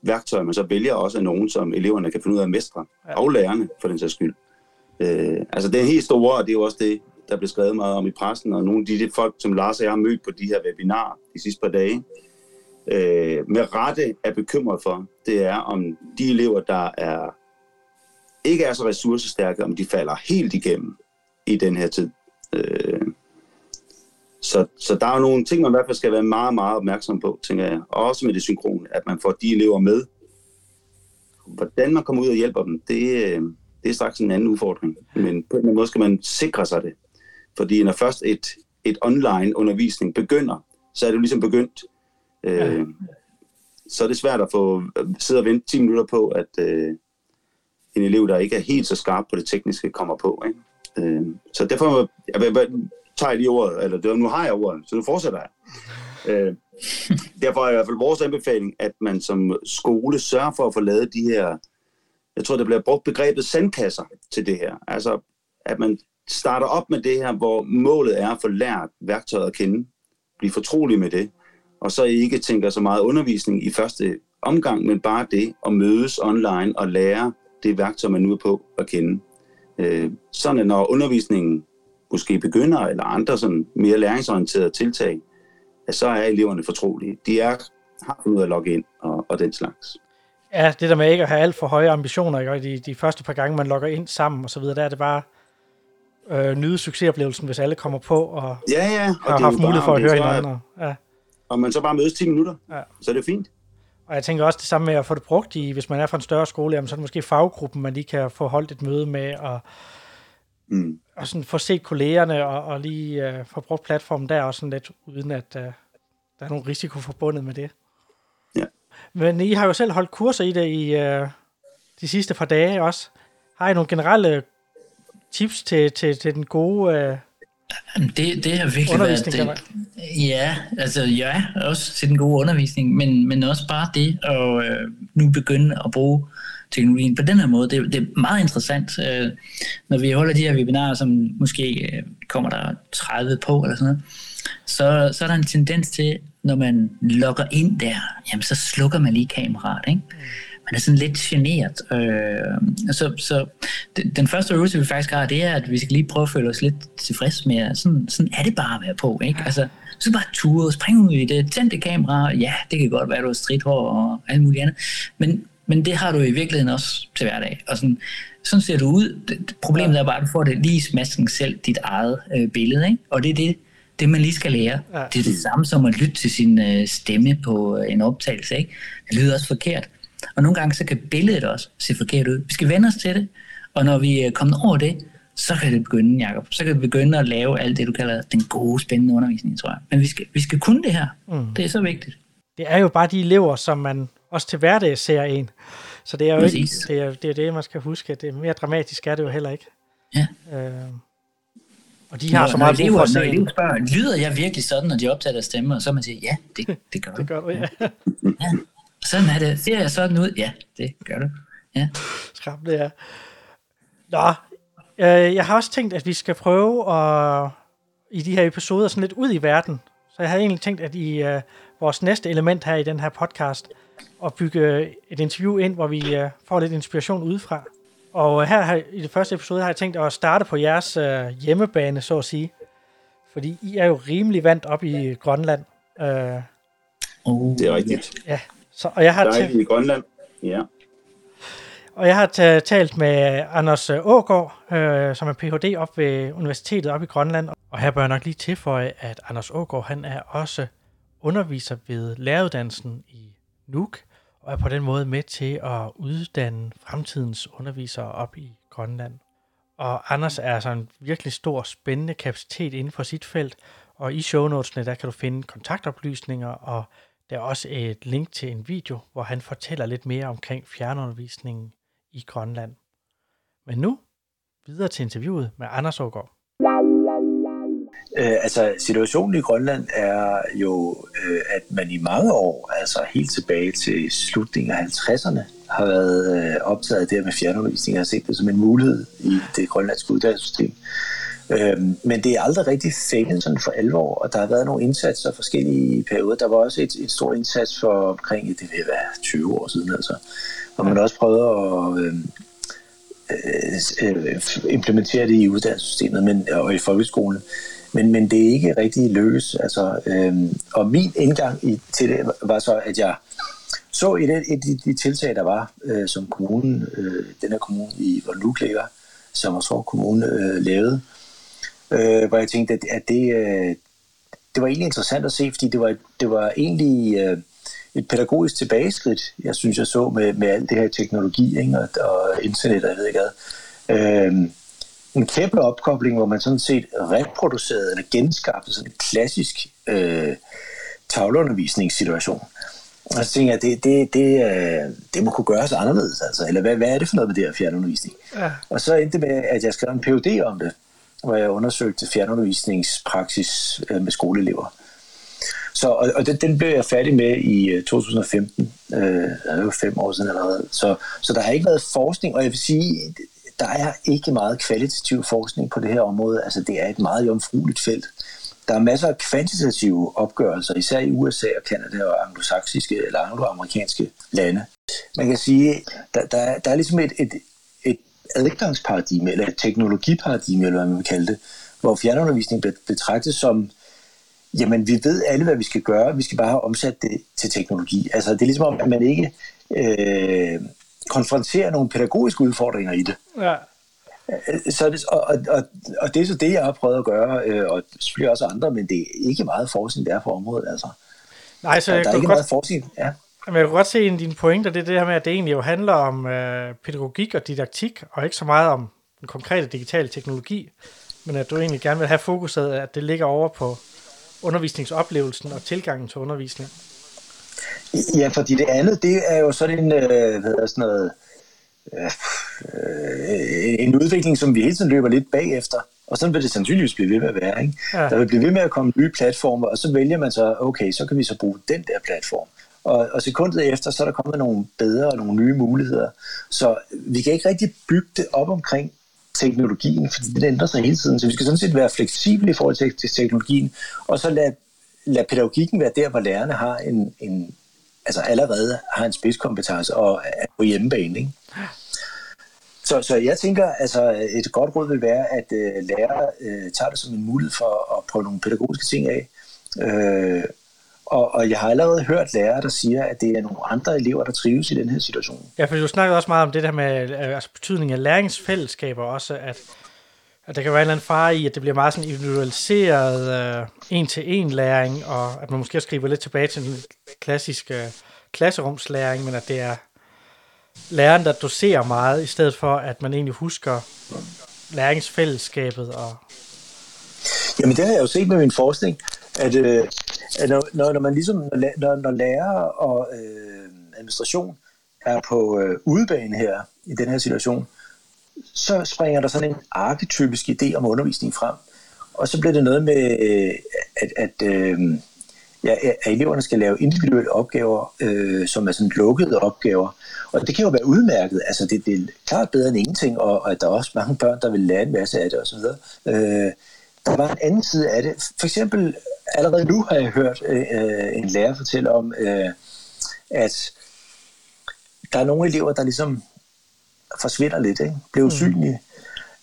værktøjer, man så vælger, også er nogen, som eleverne kan finde ud af at mestre, ja. og lærerne for den sags skyld. Øh, altså det er helt store, og det er jo også det, der blev skrevet meget om i pressen, og nogle af de, de folk, som Lars og jeg har mødt på de her webinarer de sidste par dage, øh, med rette er bekymret for, det er, om de elever, der er ikke er så ressourcestærke, om de falder helt igennem i den her tid. Øh, så, så der er jo nogle ting, man i hvert fald skal være meget, meget opmærksom på, tænker jeg. Og også med det synkrone, at man får de elever med. Hvordan man kommer ud og hjælper dem, det, øh, det er straks en anden udfordring. Men på en eller anden måde skal man sikre sig det. Fordi når først et, et online undervisning begynder, så er det jo ligesom begyndt. Øh, så er det svært at få sidde og vente 10 minutter på, at øh, en elev, der ikke er helt så skarp på det tekniske, kommer på. Ikke? Øh, så derfor jeg, jeg, jeg, tager jeg lige ordet, eller det, nu har jeg ordet, så nu fortsætter jeg. Øh, [laughs] derfor er i hvert fald vores anbefaling, at man som skole sørger for at få lavet de her, jeg tror, der bliver brugt begrebet sandkasser til det her. Altså, at man starter op med det her, hvor målet er at få lært værktøjet at kende, blive fortrolig med det, og så ikke tænker så meget undervisning i første omgang, men bare det at mødes online og lære det værktøj, man nu er på at kende. Øh, sådan at når undervisningen måske begynder, eller andre sådan mere læringsorienterede tiltag, at så er eleverne fortrolige. De er, har fundet ud af at logge ind og, og den slags. Ja, det der med ikke at have alt for høje ambitioner, ikke? Og de, de første par gange, man logger ind sammen og så videre, der er det bare øh, nyde succesoplevelsen, hvis alle kommer på og Ja, ja. Og har haft mulighed for at høre hinanden. Ja. Og man så bare mødes 10 minutter, Ja. så er det fint. Og jeg tænker også det samme med at få det brugt i, hvis man er fra en større skole, jamen, så er det måske faggruppen, man lige kan få holdt et møde med, og, Mm. og sådan få set kollegerne, og, og lige uh, få brugt platformen der også sådan lidt, uden at uh, der er nogen risiko forbundet med det. Ja. Men I har jo selv holdt kurser i det i uh, de sidste par dage også. Har I nogle generelle tips til, til, til den gode uh, Det, det har virkelig været... Det, ja, altså ja, også til den gode undervisning, men, men også bare det at øh, nu begynde at bruge teknologien på den her måde. Det, det er meget interessant, øh, når vi holder de her webinarer, som måske øh, kommer der 30 på eller sådan noget, så, så er der en tendens til, når man logger ind der, jamen så slukker man lige kameraet, ikke? Man er sådan lidt generet. Øh, så, så den første øvelse, vi faktisk har, det er, at vi skal lige prøve at føle os lidt tilfreds med, sådan, sådan er det bare at være på, ikke? Altså, så bare ture, springe ud i det, tænd det kamera, ja, det kan godt være, at du har stridthår og alt muligt andet, men, men det har du i virkeligheden også til hverdag. Og sådan, sådan ser du ud. Problemet er bare, at du får det lige smasken selv, dit eget øh, billede, ikke? Og det er det, det, man lige skal lære. Ja. Det er det samme som at lytte til sin øh, stemme på øh, en optagelse. Ikke? Det lyder også forkert. Og nogle gange så kan billedet også se forkert ud. Vi skal vende os til det, og når vi er kommet over det, så kan det begynde, Jacob. Så kan vi begynde at lave alt det, du kalder den gode, spændende undervisning, tror jeg. Men vi skal, vi skal kunne det her. Mm. Det er så vigtigt. Det er jo bare de elever, som man også til hverdag ser en. Så det er jo ikke, det, er, det er det, man skal huske. Det er mere dramatisk er det jo heller ikke. Ja. Øh, og de har når, så meget brug for at se. Elever spørger, lyder jeg virkelig sådan, når de optager deres stemme? Og så man siger, ja, det, det gør det gør du, ja. ja. Sådan er det. Ser jeg sådan ud? Ja, det gør du. Ja. Skræmmende, ja. Nå, øh, jeg har også tænkt, at vi skal prøve at i de her episoder sådan lidt ud i verden. Så jeg havde egentlig tænkt, at i uh, vores næste element her i den her podcast, at bygge et interview ind, hvor vi uh, får lidt inspiration udefra. Og her, her i det første episode har jeg tænkt at starte på jeres uh, hjemmebane, så at sige. Fordi I er jo rimelig vant op i Grønland. Uh, oh, det er rigtigt. Ja, så, og jeg har talt, i Grønland, ja. Og jeg har talt med Anders Ågård, øh, som er Ph.D. op ved Universitetet op i Grønland. Og her bør jeg nok lige tilføje, at Anders Ågård, han er også underviser ved læreruddannelsen i Nuuk, og er på den måde med til at uddanne fremtidens undervisere op i Grønland. Og Anders er altså en virkelig stor, spændende kapacitet inden for sit felt, og i shownotesene, der kan du finde kontaktoplysninger og der er også et link til en video, hvor han fortæller lidt mere omkring fjernundervisningen i Grønland. Men nu videre til interviewet med Anders Ågaard. Øh, altså situationen i Grønland er jo, øh, at man i mange år, altså helt tilbage til slutningen af 50'erne, har været øh, optaget af det her med fjernundervisning og har set det som en mulighed i det grønlandske uddannelsessystem. Øhm, men det er aldrig rigtig fældet sådan for alvor, og der har været nogle indsatser forskellige perioder. Der var også et, et stort indsats for omkring, det vil være 20 år siden altså, hvor man også prøvede at øhm, øh, øh, implementere det i uddannelsessystemet men, og i folkeskolen. Men, men det er ikke rigtig lykkes. Altså, øh, og min indgang i, til det var så, at jeg så et, af de, de tiltag, der var, øh, som kommunen, øh, den her kommune i Voluk ligger, som også kommune øh, lavede, øh, hvor jeg tænkte, at, at det, øh, det var egentlig interessant at se, fordi det var, det var egentlig øh, et pædagogisk tilbageskridt, jeg synes, jeg så med, med alt det her teknologi ikke? Og, og internet og jeg ved ikke hvad. Øh, en kæmpe opkobling, hvor man sådan set reproducerede eller genskabte sådan en klassisk øh, tavleundervisningssituation. Og så tænkte jeg, det, det, det, øh, det må kunne gøres anderledes, altså. Eller hvad, hvad er det for noget med det her fjernundervisning? Ja. Og så endte det med, at jeg skrev en PhD om det hvor jeg undersøgte fjernundervisningspraksis øh, med skoleelever. Så, og, og den, den blev jeg færdig med i 2015. Øh, øh det var fem år siden allerede. Så, så der har ikke været forskning, og jeg vil sige, der er ikke meget kvalitativ forskning på det her område. Altså, det er et meget jomfrueligt felt. Der er masser af kvantitative opgørelser, især i USA og Kanada og anglosaksiske eller angloamerikanske lande. Man kan sige, der, der, der er ligesom et, et, adgangsparadigme, eller et teknologiparadigme, eller hvad man vil kalde det, hvor fjernundervisning bliver betragtet som, jamen vi ved alle, hvad vi skal gøre, vi skal bare have omsat det til teknologi. Altså det er ligesom, at man ikke øh, konfronterer nogle pædagogiske udfordringer i det. Ja. Så det, og, og, og det er så det, jeg har prøvet at gøre, øh, og selvfølgelig også andre, men det er ikke meget forskning, der er på området. Altså. Nej, så der, der er ikke godt... meget forskning. Ja. Jamen, jeg kan godt se en af dine pointer, det er det her med, at det egentlig jo handler om øh, pædagogik og didaktik, og ikke så meget om den konkrete digitale teknologi, men at du egentlig gerne vil have fokuset, at det ligger over på undervisningsoplevelsen og tilgangen til undervisning. Ja, fordi det andet, det er jo sådan en, øh, hvad hedder sådan noget, øh, en udvikling, som vi hele tiden løber lidt bagefter. Og sådan vil det sandsynligvis blive ved med at være. Ikke? Ja. Der vil blive ved med at komme nye platformer, og så vælger man så, okay, så kan vi så bruge den der platform. Og, og sekundet efter, så er der kommet nogle bedre og nogle nye muligheder. Så vi kan ikke rigtig bygge det op omkring teknologien, fordi den ændrer sig hele tiden. Så vi skal sådan set være fleksible i forhold til, til teknologien, og så lade, lade pædagogikken være der, hvor lærerne har en, en altså allerede har en spidskompetence og er på hjemmebane. Ikke? Så, så jeg tænker, altså et godt råd vil være, at øh, lærere øh, tager det som en mulighed for at prøve nogle pædagogiske ting af. Øh, og, og jeg har allerede hørt lærere, der siger, at det er nogle andre elever, der trives i den her situation. Ja, for du snakkede også meget om det der med øh, altså betydningen af læringsfællesskaber også, at, at der kan være en eller anden fare i, at det bliver meget sådan individualiseret øh, en-til-en læring, og at man måske skriver lidt tilbage til den klassiske øh, klasserumslæring, men at det er læreren, der doserer meget, i stedet for, at man egentlig husker læringsfællesskabet. Og... Jamen det har jeg jo set med min forskning, at, øh, at Øh, når, når, når man ligesom, når, når lærer og øh, administration er på øh, udebane her, i den her situation, så springer der sådan en arketypisk idé om undervisning frem. Og så bliver det noget med, øh, at, at, øh, ja, at eleverne skal lave individuelle opgaver, øh, som er sådan lukkede opgaver. Og det kan jo være udmærket. Altså det, det er klart bedre end ingenting, og, og at der er også mange børn, der vil lære en masse af det osv. Øh, der var en anden side af det. For eksempel, allerede nu har jeg hørt øh, en lærer fortælle om, øh, at der er nogle elever, der ligesom forsvinder lidt, ikke? bliver usynlige.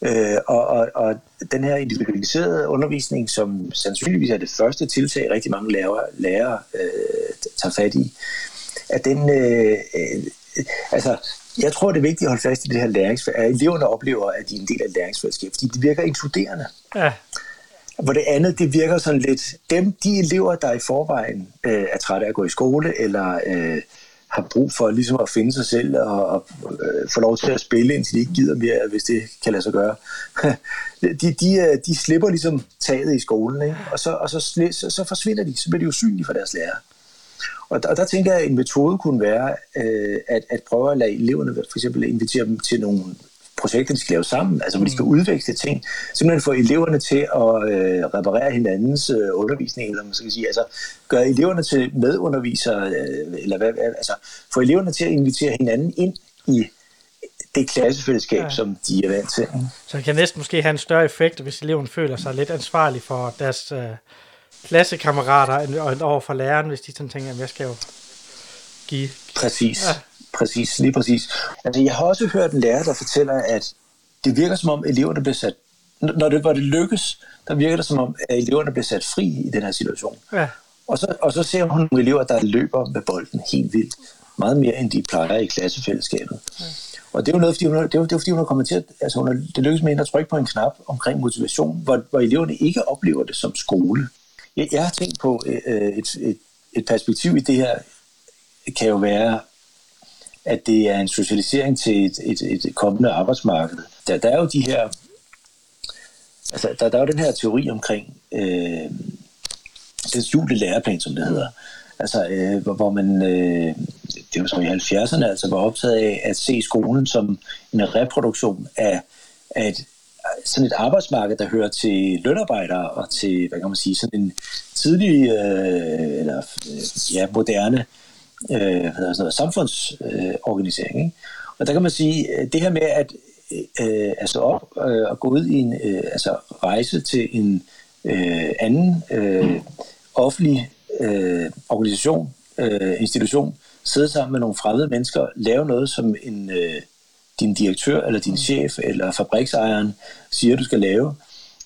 Mm. Øh, og, og, og den her individualiserede undervisning, som sandsynligvis er det første tiltag, rigtig mange lærere, lærere øh, tager fat i, at den... Øh, øh, altså, jeg tror, det er vigtigt at holde fast i det her læringsfællesskab, at eleverne oplever, at de er en del af et læringsfællesskab, fordi det virker inkluderende. Ja. Hvor det andet, det virker sådan lidt, dem, de elever, der i forvejen øh, er trætte af at gå i skole, eller øh, har brug for ligesom at finde sig selv og, og øh, få lov til at spille, indtil de ikke gider mere, hvis det kan lade sig gøre. [laughs] de, de, øh, de slipper ligesom taget i skolen, ikke? og, så, og så, så, så forsvinder de, så bliver de usynlige for deres lærer. Og der, og der tænker jeg, at en metode kunne være øh, at, at prøve at lade eleverne for eksempel invitere dem til nogle projekter, de skal lave sammen, altså hvor de skal udveksle ting, simpelthen få eleverne til at øh, reparere hinandens øh, undervisning, eller man skal sige, altså gøre eleverne til medundervisere, øh, eller hvad, altså få eleverne til at invitere hinanden ind i det klassefællesskab, ja. som de er vant til. Så det kan næsten måske have en større effekt, hvis eleven føler sig lidt ansvarlig for deres øh, klassekammerater, end over for læreren, hvis de sådan tænker, at jeg skal jo give... Præcis. Ja. Præcis, lige præcis. Altså, jeg har også hørt en lærer, der fortæller, at det virker som om eleverne bliver sat, når det, hvor det lykkes, der virker det som om, at eleverne bliver sat fri i den her situation. Ja. Og, så, og så ser hun nogle elever, der løber med bolden helt vildt. Meget mere, end de plejer i klassefællesskabet. Ja. Og det er jo noget, fordi hun, det er, det er, fordi hun har kommet til at, altså hun har, det lykkes med hende at trykke på en knap omkring motivation, hvor, hvor eleverne ikke oplever det som skole. Jeg, jeg har tænkt på øh, et, et, et perspektiv i det her, kan jo være, at det er en socialisering til et, et, et kommende arbejdsmarked. Der, der er jo de her, altså der, der er jo den her teori omkring øh, den skjulte læreplan, som det hedder. Altså, øh, hvor, hvor man, øh, det var så i 70'erne, altså var optaget af at se skolen som en reproduktion af, af et, sådan et arbejdsmarked, der hører til lønarbejdere og til, hvad kan man sige, sådan en tidlig, øh, eller øh, ja, moderne øh, hvad sådan noget, samfundsorganisering. Øh, ikke? Og der kan man sige, det her med at øh, altså op øh, og gå ud i en øh, altså rejse til en øh, anden øh, offentlig øh, organisation, øh, institution, sidde sammen med nogle fremmede mennesker, lave noget, som en, øh, din direktør eller din chef eller fabriksejeren siger, du skal lave,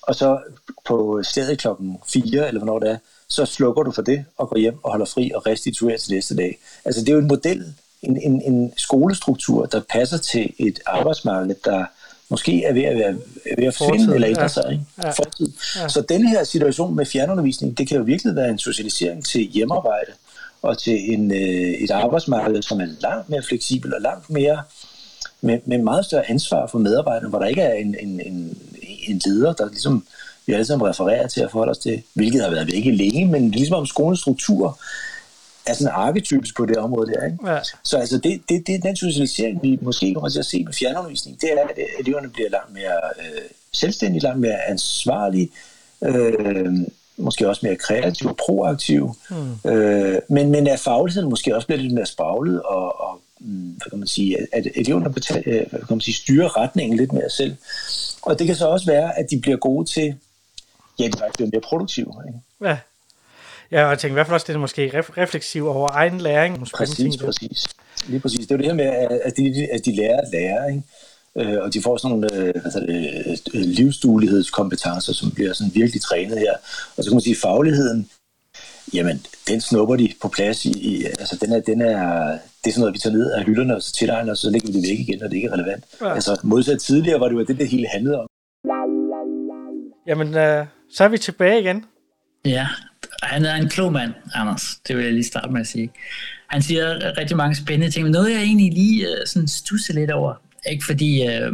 og så på stedet klokken 4, eller hvornår det er, så slukker du for det og går hjem og holder fri og restituerer til næste dag. Altså det er jo en model, en, en, en skolestruktur, der passer til et arbejdsmarked, der måske er ved at, være, ved at finde eller ændre ja. sig. Ikke? Ja. Fortid. Ja. Så den her situation med fjernundervisning, det kan jo virkelig være en socialisering til hjemmearbejde og til en, øh, et arbejdsmarked, som er langt mere fleksibel og langt mere med, med meget større ansvar for medarbejderne, hvor der ikke er en, en, en, en leder, der ligesom vi alle sammen refererer til at forholde os til, hvilket har været væk længe, men ligesom om skolens struktur er sådan arketypisk på det område der. Ikke? Ja. Så altså det, det, det den socialisering, vi måske kommer til at se med fjernundervisning, det er, at eleverne bliver langt mere øh, selvstændig, langt mere ansvarlig, øh, måske også mere kreativ, proaktiv, mm. øh, men, men at fagligheden måske også bliver lidt mere spraglet, og, og mm, hvad kan man sige, at eleverne betal, øh, hvad kan man sige, styrer retningen lidt mere selv. Og det kan så også være, at de bliver gode til, ja, de faktisk bliver mere produktive. Ikke? Ja. Ja, og jeg tænker i hvert fald også, det er måske ref- refleksiv over egen læring. Præcis, præcis. Lige præcis. Det er jo det her med, at de, at de lærer at lære, ikke? Øh, og de får sådan nogle øh, øh, livsduelighedskompetencer, som bliver sådan virkelig trænet her. Og så kan man sige, at fagligheden, jamen, den snupper de på plads i, i altså den er, den er, det er sådan noget, vi tager ned af hylderne, og så tilegner, og så lægger vi det væk igen, når det ikke er relevant. Ja. Altså modsat tidligere var det jo det, det hele handlede om. Jamen, øh, så er vi tilbage igen. Ja, han er en klog mand, Anders. Det vil jeg lige starte med at sige. Han siger rigtig mange spændende ting, men noget jeg egentlig lige øh, sådan stusser lidt over. Ikke fordi, Øh,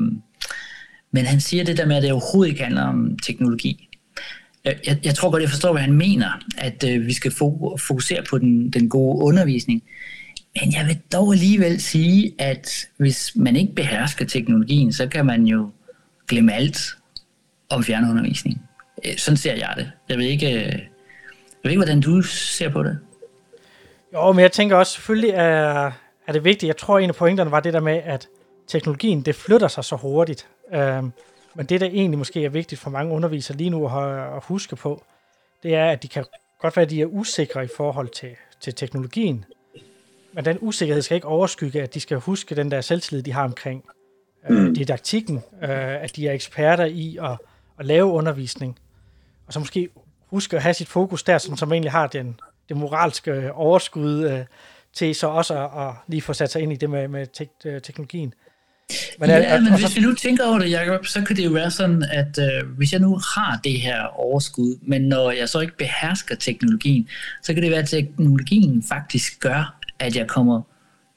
men han siger det der med, at det overhovedet ikke handler om teknologi. Jeg, jeg tror godt, jeg forstår, hvad han mener, at øh, vi skal fokusere på den, den gode undervisning. Men jeg vil dog alligevel sige, at hvis man ikke behersker teknologien, så kan man jo glemme alt om fjernundervisning. Sådan ser jeg det. Jeg ved ikke, jeg ved ikke hvordan du ser på det. Jo, men jeg tænker også, selvfølgelig er, er det vigtigt. Jeg tror, en af pointerne var det der med, at teknologien, det flytter sig så hurtigt. Øhm, men det, der egentlig måske er vigtigt for mange undervisere lige nu at, at huske på, det er, at de kan godt være, at de er usikre i forhold til, til teknologien. Men den usikkerhed skal ikke overskygge, at de skal huske den der selvtillid, de har omkring øh, didaktikken, øh, at de er eksperter i at, at lave undervisning. Og så måske huske at have sit fokus der, som, som egentlig har den, det moralske overskud øh, til så også at, at lige få sat sig ind i det med, med tek, øh, teknologien. Men, ja, er, men hvis så, vi nu tænker over det, Jacob, så kan det jo være sådan, at øh, hvis jeg nu har det her overskud, men når jeg så ikke behersker teknologien, så kan det være, at teknologien faktisk gør, at jeg kommer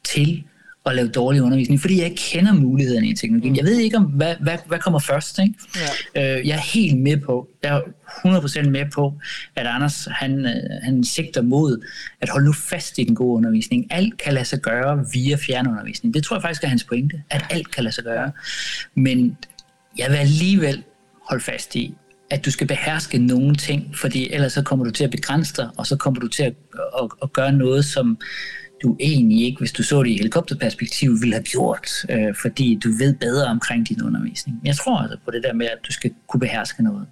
til at lave dårlig undervisning, fordi jeg ikke kender mulighederne i teknologien. Mm. Jeg ved ikke, om hvad, hvad, hvad kommer først. Ikke? Ja. Øh, jeg er helt med på, jeg er 100% med på, at Anders han, øh, han sigter mod at holde nu fast i den gode undervisning. Alt kan lade sig gøre via fjernundervisning. Det tror jeg faktisk er hans pointe, at alt kan lade sig gøre. Men jeg vil alligevel holde fast i, at du skal beherske nogle ting, fordi ellers så kommer du til at begrænse dig, og så kommer du til at, at, at gøre noget, som du egentlig ikke, hvis du så det i helikopterperspektiv, ville have gjort, øh, fordi du ved bedre omkring din undervisning. Jeg tror altså på det der med, at du skal kunne beherske noget.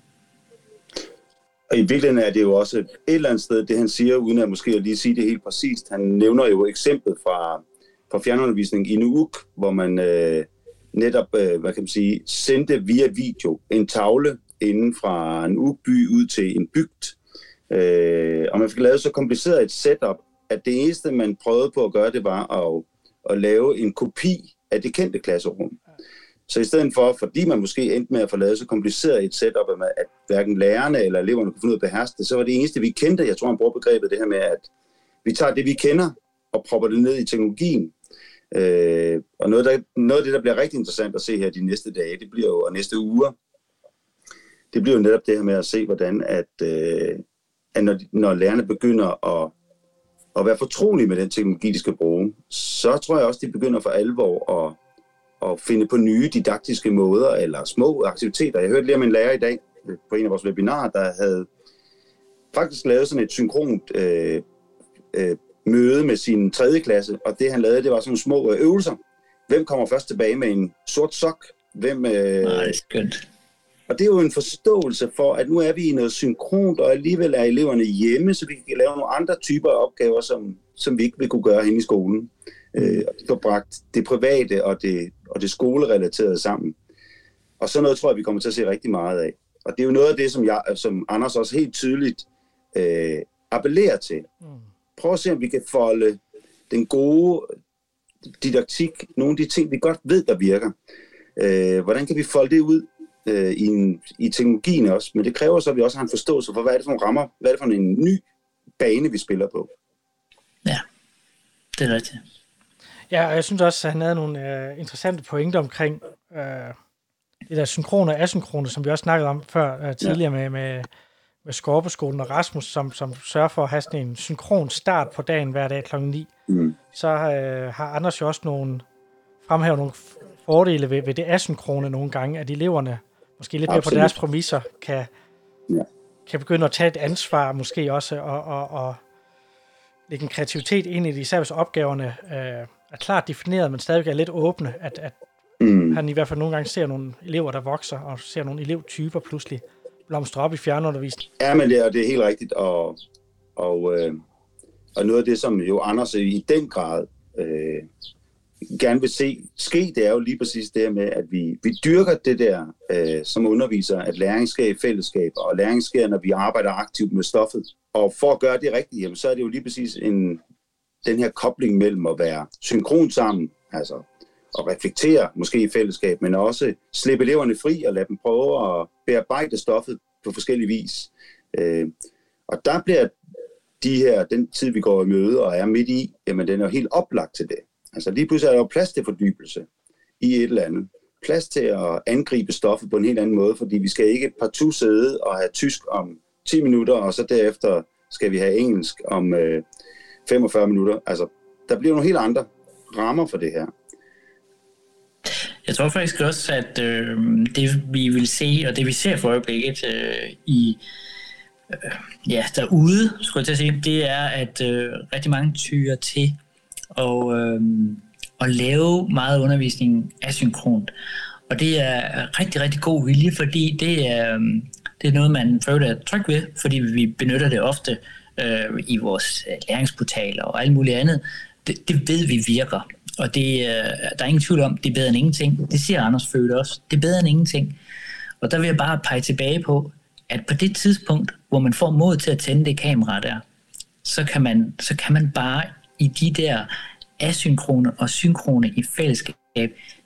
Og i virkeligheden er det jo også et eller andet sted, det han siger, uden at måske lige sige det helt præcist. Han nævner jo eksemplet fra, fra fjernundervisning i Nuuk, hvor man øh, netop, øh, hvad kan man sige, sendte via video en tavle inden fra en Nuuk-by ud til en bygd. Øh, og man fik lavet så kompliceret et setup, at det eneste, man prøvede på at gøre, det var at, at lave en kopi af det kendte klasserum. Så i stedet for, fordi man måske endte med at få lavet så kompliceret et setup, at hverken lærerne eller eleverne kunne finde ud af at beherske det, så var det eneste, vi kendte, jeg tror, han bruger begrebet det her med, at vi tager det, vi kender, og propper det ned i teknologien. Øh, og noget, der, noget af det, der bliver rigtig interessant at se her de næste dage, det bliver jo, og næste uger, det bliver jo netop det her med at se, hvordan at, øh, at når, når lærerne begynder at at være fortrolige med den teknologi, de skal bruge, så tror jeg også, de begynder for alvor at, at finde på nye didaktiske måder eller små aktiviteter. Jeg hørte lige om en lærer i dag øh, på en af vores webinarer, der havde faktisk lavet sådan et synkront øh, øh, møde med sin tredje klasse, og det han lavede, det var sådan nogle små øh, øvelser. Hvem kommer først tilbage med en sort sok? Hvem, øh, Nej, skønt. Og det er jo en forståelse for, at nu er vi i noget synkront, og alligevel er eleverne hjemme, så vi kan lave nogle andre typer af opgaver, som, som vi ikke vil kunne gøre hen i skolen. Øh, og får bragt det private og det, og det skolerelaterede sammen. Og så noget tror jeg, vi kommer til at se rigtig meget af. Og det er jo noget af det, som, jeg, som Anders også helt tydeligt øh, appellerer til. Mm. Prøv at se, om vi kan folde den gode didaktik, nogle af de ting, vi godt ved, der virker. Øh, hvordan kan vi folde det ud øh, i, en, i teknologien også, men det kræver så, at vi også har en forståelse for, hvad er det for nogle rammer, hvad er det for en ny bane, vi spiller på. Ja, det er rigtigt. Ja, og jeg synes også, at han havde nogle øh, interessante pointer omkring øh, det der synkrone og asynkrone, som vi også snakkede om før øh, tidligere ja. med, med, med Skorpeskolen og Rasmus, som, som sørger for at have sådan en synkron start på dagen hver dag kl. 9. Mm. Så øh, har Anders jo også nogle fremhævet nogle fordele ved, ved det asynkrone nogle gange, at eleverne måske lidt mere på Absolut. deres præmisser, kan, Ja. kan begynde at tage et ansvar, måske også, og, og, og lægge en kreativitet ind i det, især hvis opgaverne øh, er klart defineret, men stadig er lidt åbne, at, at Mm. han i hvert fald nogle gange ser nogle elever, der vokser, og ser nogle elevtyper pludselig blomstre op i fjernundervisning. Ja, men det er, det er helt rigtigt, og, og, øh, og noget af det, som jo Anders i den grad øh, gerne vil se ske, det er jo lige præcis det med, at vi, vi dyrker det der øh, som underviser, at læring sker i fællesskab, og læring sker, når vi arbejder aktivt med stoffet. Og for at gøre det rigtigt, jamen, så er det jo lige præcis en, den her kobling mellem at være synkron sammen, altså at reflektere måske i fællesskab, men også slippe eleverne fri og lade dem prøve at bearbejde stoffet på forskellige vis. Øh, og der bliver de her, den tid, vi går i møde og er midt i, jamen den er jo helt oplagt til det. Altså lige pludselig er der jo plads til fordybelse i et eller andet. Plads til at angribe stoffet på en helt anden måde, fordi vi skal ikke partout sidde og have tysk om 10 minutter, og så derefter skal vi have engelsk om øh, 45 minutter. Altså, der bliver nogle helt andre rammer for det her. Jeg tror faktisk også, at øh, det vi vil se, og det vi ser for øjeblikket øh, i øh, ja, derude, skulle jeg til at sige, det er, at øh, rigtig mange tyrer til og, øh, at lave meget undervisning asynkront. Og det er rigtig, rigtig god vilje, fordi det er, øh, det er noget, man føler er tryg ved, fordi vi benytter det ofte øh, i vores øh, læringsportaler og alt muligt andet. Det, det ved vi virker. Og det, øh, der er ingen tvivl om, det er bedre end ingenting. Det siger Anders Født også. Det er bedre end ingenting. Og der vil jeg bare pege tilbage på, at på det tidspunkt, hvor man får mod til at tænde det kamera der, så kan man, så kan man bare i de der asynkrone og synkrone i fællesskab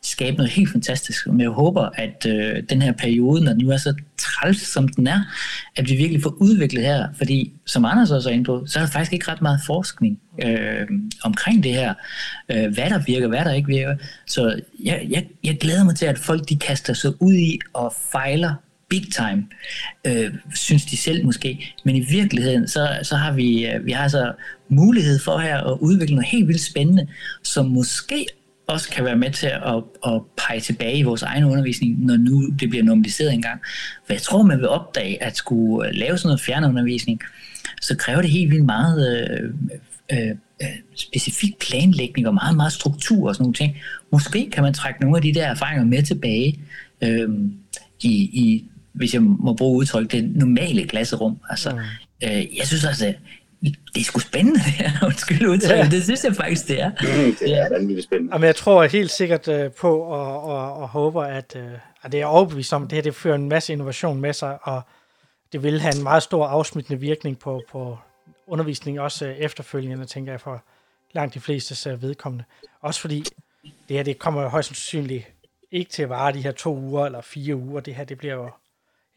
skabe noget helt fantastisk. Men jeg håber, at øh, den her periode, når den nu er så træls, som den er, at vi virkelig får udviklet her. Fordi, som Anders også er inde på, så er der faktisk ikke ret meget forskning øh, omkring det her. Øh, hvad der virker, hvad der ikke virker. Så jeg, jeg, jeg glæder mig til, at folk de kaster sig ud i og fejler big time, øh, synes de selv måske. Men i virkeligheden, så, så har vi, øh, vi har altså mulighed for her at udvikle noget helt vildt spændende, som måske også kan være med til at, at pege tilbage i vores egen undervisning, når nu det bliver normaliseret engang. For jeg tror, man vil opdage, at skulle øh, lave sådan noget fjernundervisning, så kræver det helt vildt meget øh, øh, øh, specifik planlægning og meget, meget struktur og sådan nogle ting. Måske kan man trække nogle af de der erfaringer med tilbage øh, i, i, hvis jeg må bruge udtryk, det normale klasserum. Altså, mm. øh, jeg synes altså, det er sgu spændende, det her. [laughs] Undskyld udtryk, ja. det synes jeg faktisk, det er. det er vanvittigt spændende. Jamen, jeg tror helt sikkert øh, på og, og, og håber, at, øh, at det er overbevist om, at det her det fører en masse innovation med sig, og det vil have en meget stor afsmittende virkning på, på undervisning, også øh, efterfølgende, tænker jeg, for langt de fleste øh, vedkommende. Også fordi det her, det kommer jo højst sandsynligt ikke til at vare de her to uger eller fire uger. Det her, det bliver jo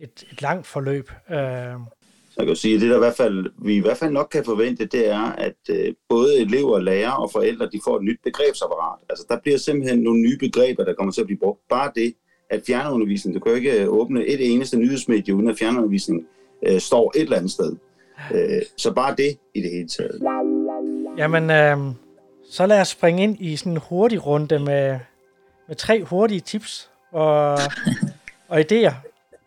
et, et langt forløb. Øh, Så jeg kan jo sige, at det der i hvert fald, vi i hvert fald nok kan forvente, det er, at øh, både elever, lærere og forældre, de får et nyt begrebsapparat. Altså der bliver simpelthen nogle nye begreber, der kommer til at blive brugt. Bare det, at fjernundervisning, du kan jo ikke åbne et eneste nyhedsmedie, uden at fjernundervisning øh, står et eller andet sted. Øh, så bare det i det hele taget. Jamen, øh, så lad os springe ind i sådan en hurtig runde med, med tre hurtige tips og, [laughs] og idéer,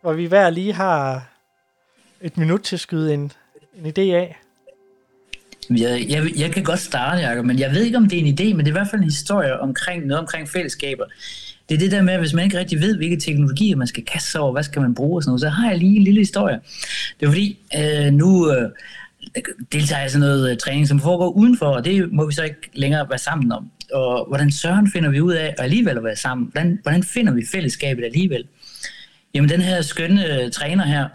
hvor vi hver lige har et minut til at skyde en, en idé af. Jeg, jeg, jeg kan godt starte, Jacob, men jeg ved ikke, om det er en idé, men det er i hvert fald en historie omkring noget omkring fællesskaber. Det er det der med, at hvis man ikke rigtig ved, hvilke teknologier man skal kaste sig over, hvad skal man bruge og sådan noget, så har jeg lige en lille historie. Det er fordi, øh, nu øh, deltager jeg i sådan noget øh, træning, som foregår udenfor, og det må vi så ikke længere være sammen om. Og hvordan søren finder vi ud af at alligevel at være sammen? Hvordan, hvordan finder vi fællesskabet alligevel? Jamen, den her skønne øh, træner her,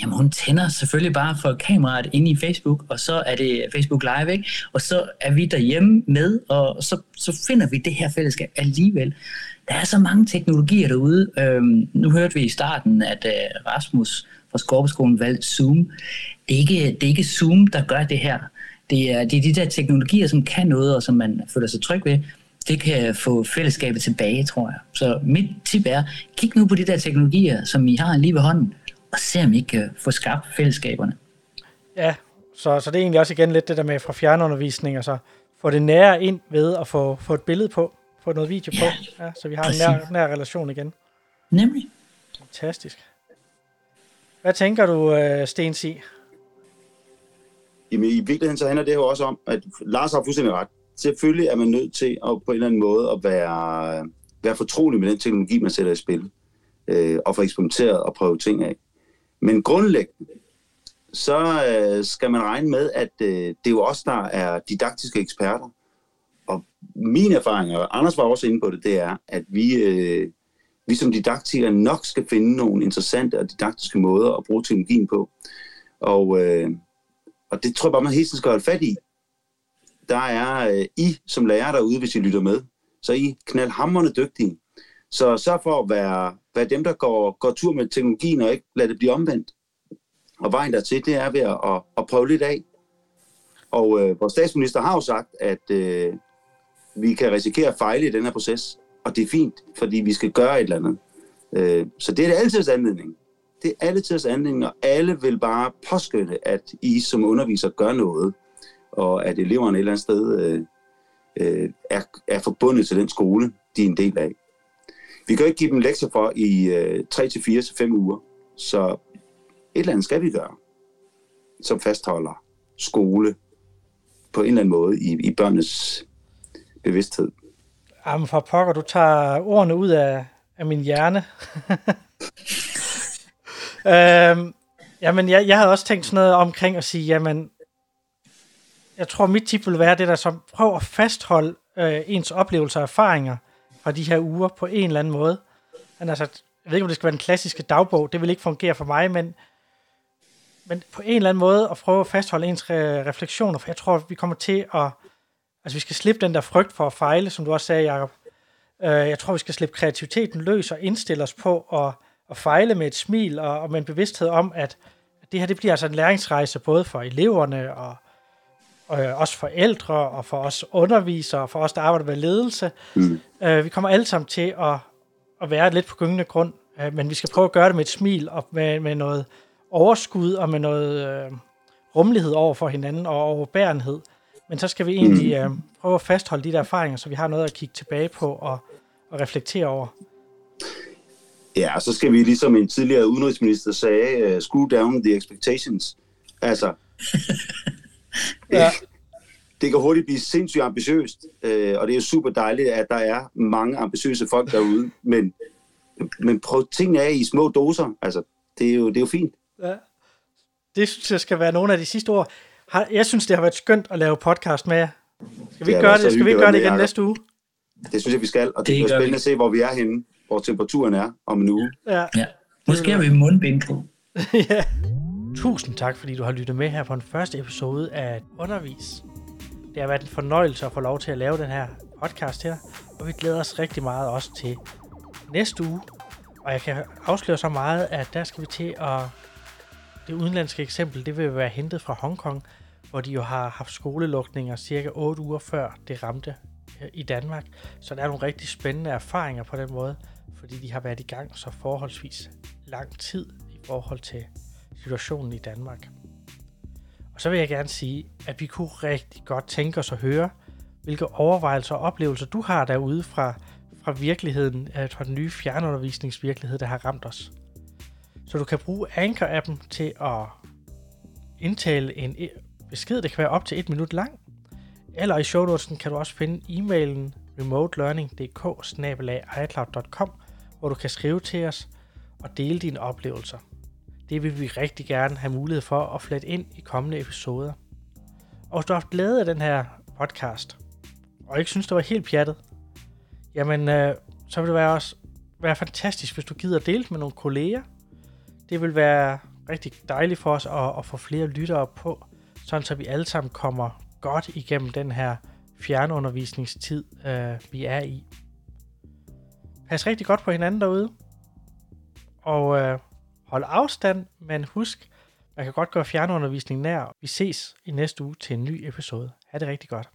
Jamen, hun tænder selvfølgelig bare for kameraet inde i Facebook, og så er det Facebook Live, ikke? Og så er vi derhjemme med, og så, så finder vi det her fællesskab alligevel. Der er så mange teknologier derude. Øhm, nu hørte vi i starten, at øh, Rasmus fra Skorpeskolen valgte Zoom. Det er, ikke, det er ikke Zoom, der gør det her. Det er, det er de der teknologier, som kan noget, og som man føler sig tryg ved. Det kan få fællesskabet tilbage, tror jeg. Så mit tip er, kig nu på de der teknologier, som I har lige ved hånden, og se om I kan få skabt fællesskaberne. Ja, så, så det er egentlig også igen lidt det der med fra fjernundervisning, og så få det nære ind ved at få, få et billede på, få noget video Ja, på, ja, så vi har en nær, nær relation igen. Nemlig. Fantastisk. Hvad tænker du, øh, Sten Sig? Jamen, i virkeligheden så handler det jo også om, at Lars har fuldstændig ret. Selvfølgelig er man nødt til at på en eller anden måde at være, være fortrolig med den teknologi, man sætter i spil. Øh, og få eksperimenteret og prøve ting af. Men grundlæggende, så øh, skal man regne med, at øh, det er jo os, der er didaktiske eksperter. Og min erfaring, og Anders var også inde på det, det er, at vi, øh, vi som didaktikere nok skal finde nogle interessante og didaktiske måder at bruge teknologien på. Og, øh, og det tror jeg bare, man hele tiden skal holde fat i. Der er øh, I som lærer derude, hvis I lytter med, så er I knaldhammerne dygtige. Så sørg for at være, være dem, der går, går tur med teknologien og ikke lade det blive omvendt. Og vejen dertil, det er ved at, at, at prøve lidt af. Og øh, vores statsminister har jo sagt, at øh, vi kan risikere at fejle i den her proces. Og det er fint, fordi vi skal gøre et eller andet. Øh, så det er det altidens anledning. Det er altidens anledning, og alle vil bare påskynde, at I som underviser gør noget, og at eleverne et eller andet sted øh, øh, er, er forbundet til den skole, de er en del af. Vi kan jo ikke give dem lektier for i øh, 3 til 4 til 5 uger, så et eller andet skal vi gøre, som fastholder skole på en eller anden måde i, i børnenes bevidsthed. Jamen for pokker, du tager ordene ud af, af min hjerne. [laughs] øhm, jamen, jeg, jeg havde også tænkt sådan noget omkring at sige, jamen, jeg tror, mit tip vil være det der, som prøv at fastholde øh, ens oplevelser og erfaringer fra de her uger på en eller anden måde. Men altså, jeg ved ikke, om det skal være den klassiske dagbog, det vil ikke fungere for mig, men, men på en eller anden måde at prøve at fastholde ens re- refleksioner, for jeg tror, vi kommer til at, altså vi skal slippe den der frygt for at fejle, som du også sagde, Jacob. Øh, jeg tror, vi skal slippe kreativiteten løs og indstille os på at, at fejle med et smil og, og med en bevidsthed om, at det her det bliver altså en læringsrejse både for eleverne og, og øh, også forældre og for os undervisere og for os, der arbejder med ledelse. Mm. Øh, vi kommer alle sammen til at, at være lidt på gyngende grund, øh, men vi skal prøve at gøre det med et smil og med, med noget overskud og med noget øh, rummelighed over for hinanden og overbærenhed. Men så skal vi egentlig øh, prøve at fastholde de der erfaringer, så vi har noget at kigge tilbage på og, og reflektere over. Ja, og så skal vi ligesom en tidligere udenrigsminister sagde, uh, screw down the expectations. Altså, ja. det kan hurtigt blive sindssygt ambitiøst, øh, og det er super dejligt, at der er mange ambitiøse folk derude, men, men prøv tingene af i små doser. Altså, det er jo, det er jo fint. Ja. Det synes jeg skal være nogle af de sidste ord. Jeg synes, det har været skønt at lave podcast med jer. Skal vi det gøre det? Skal vi gøre det igen næste uge? Det synes jeg, vi skal, og det, det bliver spændende vi. at se, hvor vi er henne, hvor temperaturen er om en uge. Ja. ja. Måske har vi mundbind på. [laughs] ja. Tusind tak, fordi du har lyttet med her på den første episode af Undervis. Det har været en fornøjelse at få lov til at lave den her podcast her, og vi glæder os rigtig meget også til næste uge. Og jeg kan afsløre så meget, at der skal vi til at... Det udenlandske eksempel, det vil være hentet fra Hongkong, hvor de jo har haft skolelukninger cirka 8 uger før det ramte øh, i Danmark. Så der er nogle rigtig spændende erfaringer på den måde, fordi de har været i gang så forholdsvis lang tid i forhold til situationen i Danmark. Og så vil jeg gerne sige, at vi kunne rigtig godt tænke os at høre, hvilke overvejelser og oplevelser du har derude fra, fra virkeligheden, øh, fra den nye fjernundervisningsvirkelighed, der har ramt os. Så du kan bruge Anchor-appen til at indtale en e- besked, der kan være op til et minut lang. Eller i shownotesen kan du også finde e-mailen remotelearning.dk hvor du kan skrive til os og dele dine oplevelser. Det vil vi rigtig gerne have mulighed for at flette ind i kommende episoder. Og hvis du har haft glæde af den her podcast, og ikke synes, det var helt pjattet, jamen, øh, så vil det være også være fantastisk, hvis du gider dele det med nogle kolleger. Det vil være rigtig dejligt for os at, at få flere lyttere på, sådan så vi alle sammen kommer godt igennem den her fjernundervisningstid, øh, vi er i. Pas rigtig godt på hinanden derude, og øh, hold afstand, men husk, man kan godt gøre fjernundervisning nær. Vi ses i næste uge til en ny episode. Ha' det rigtig godt.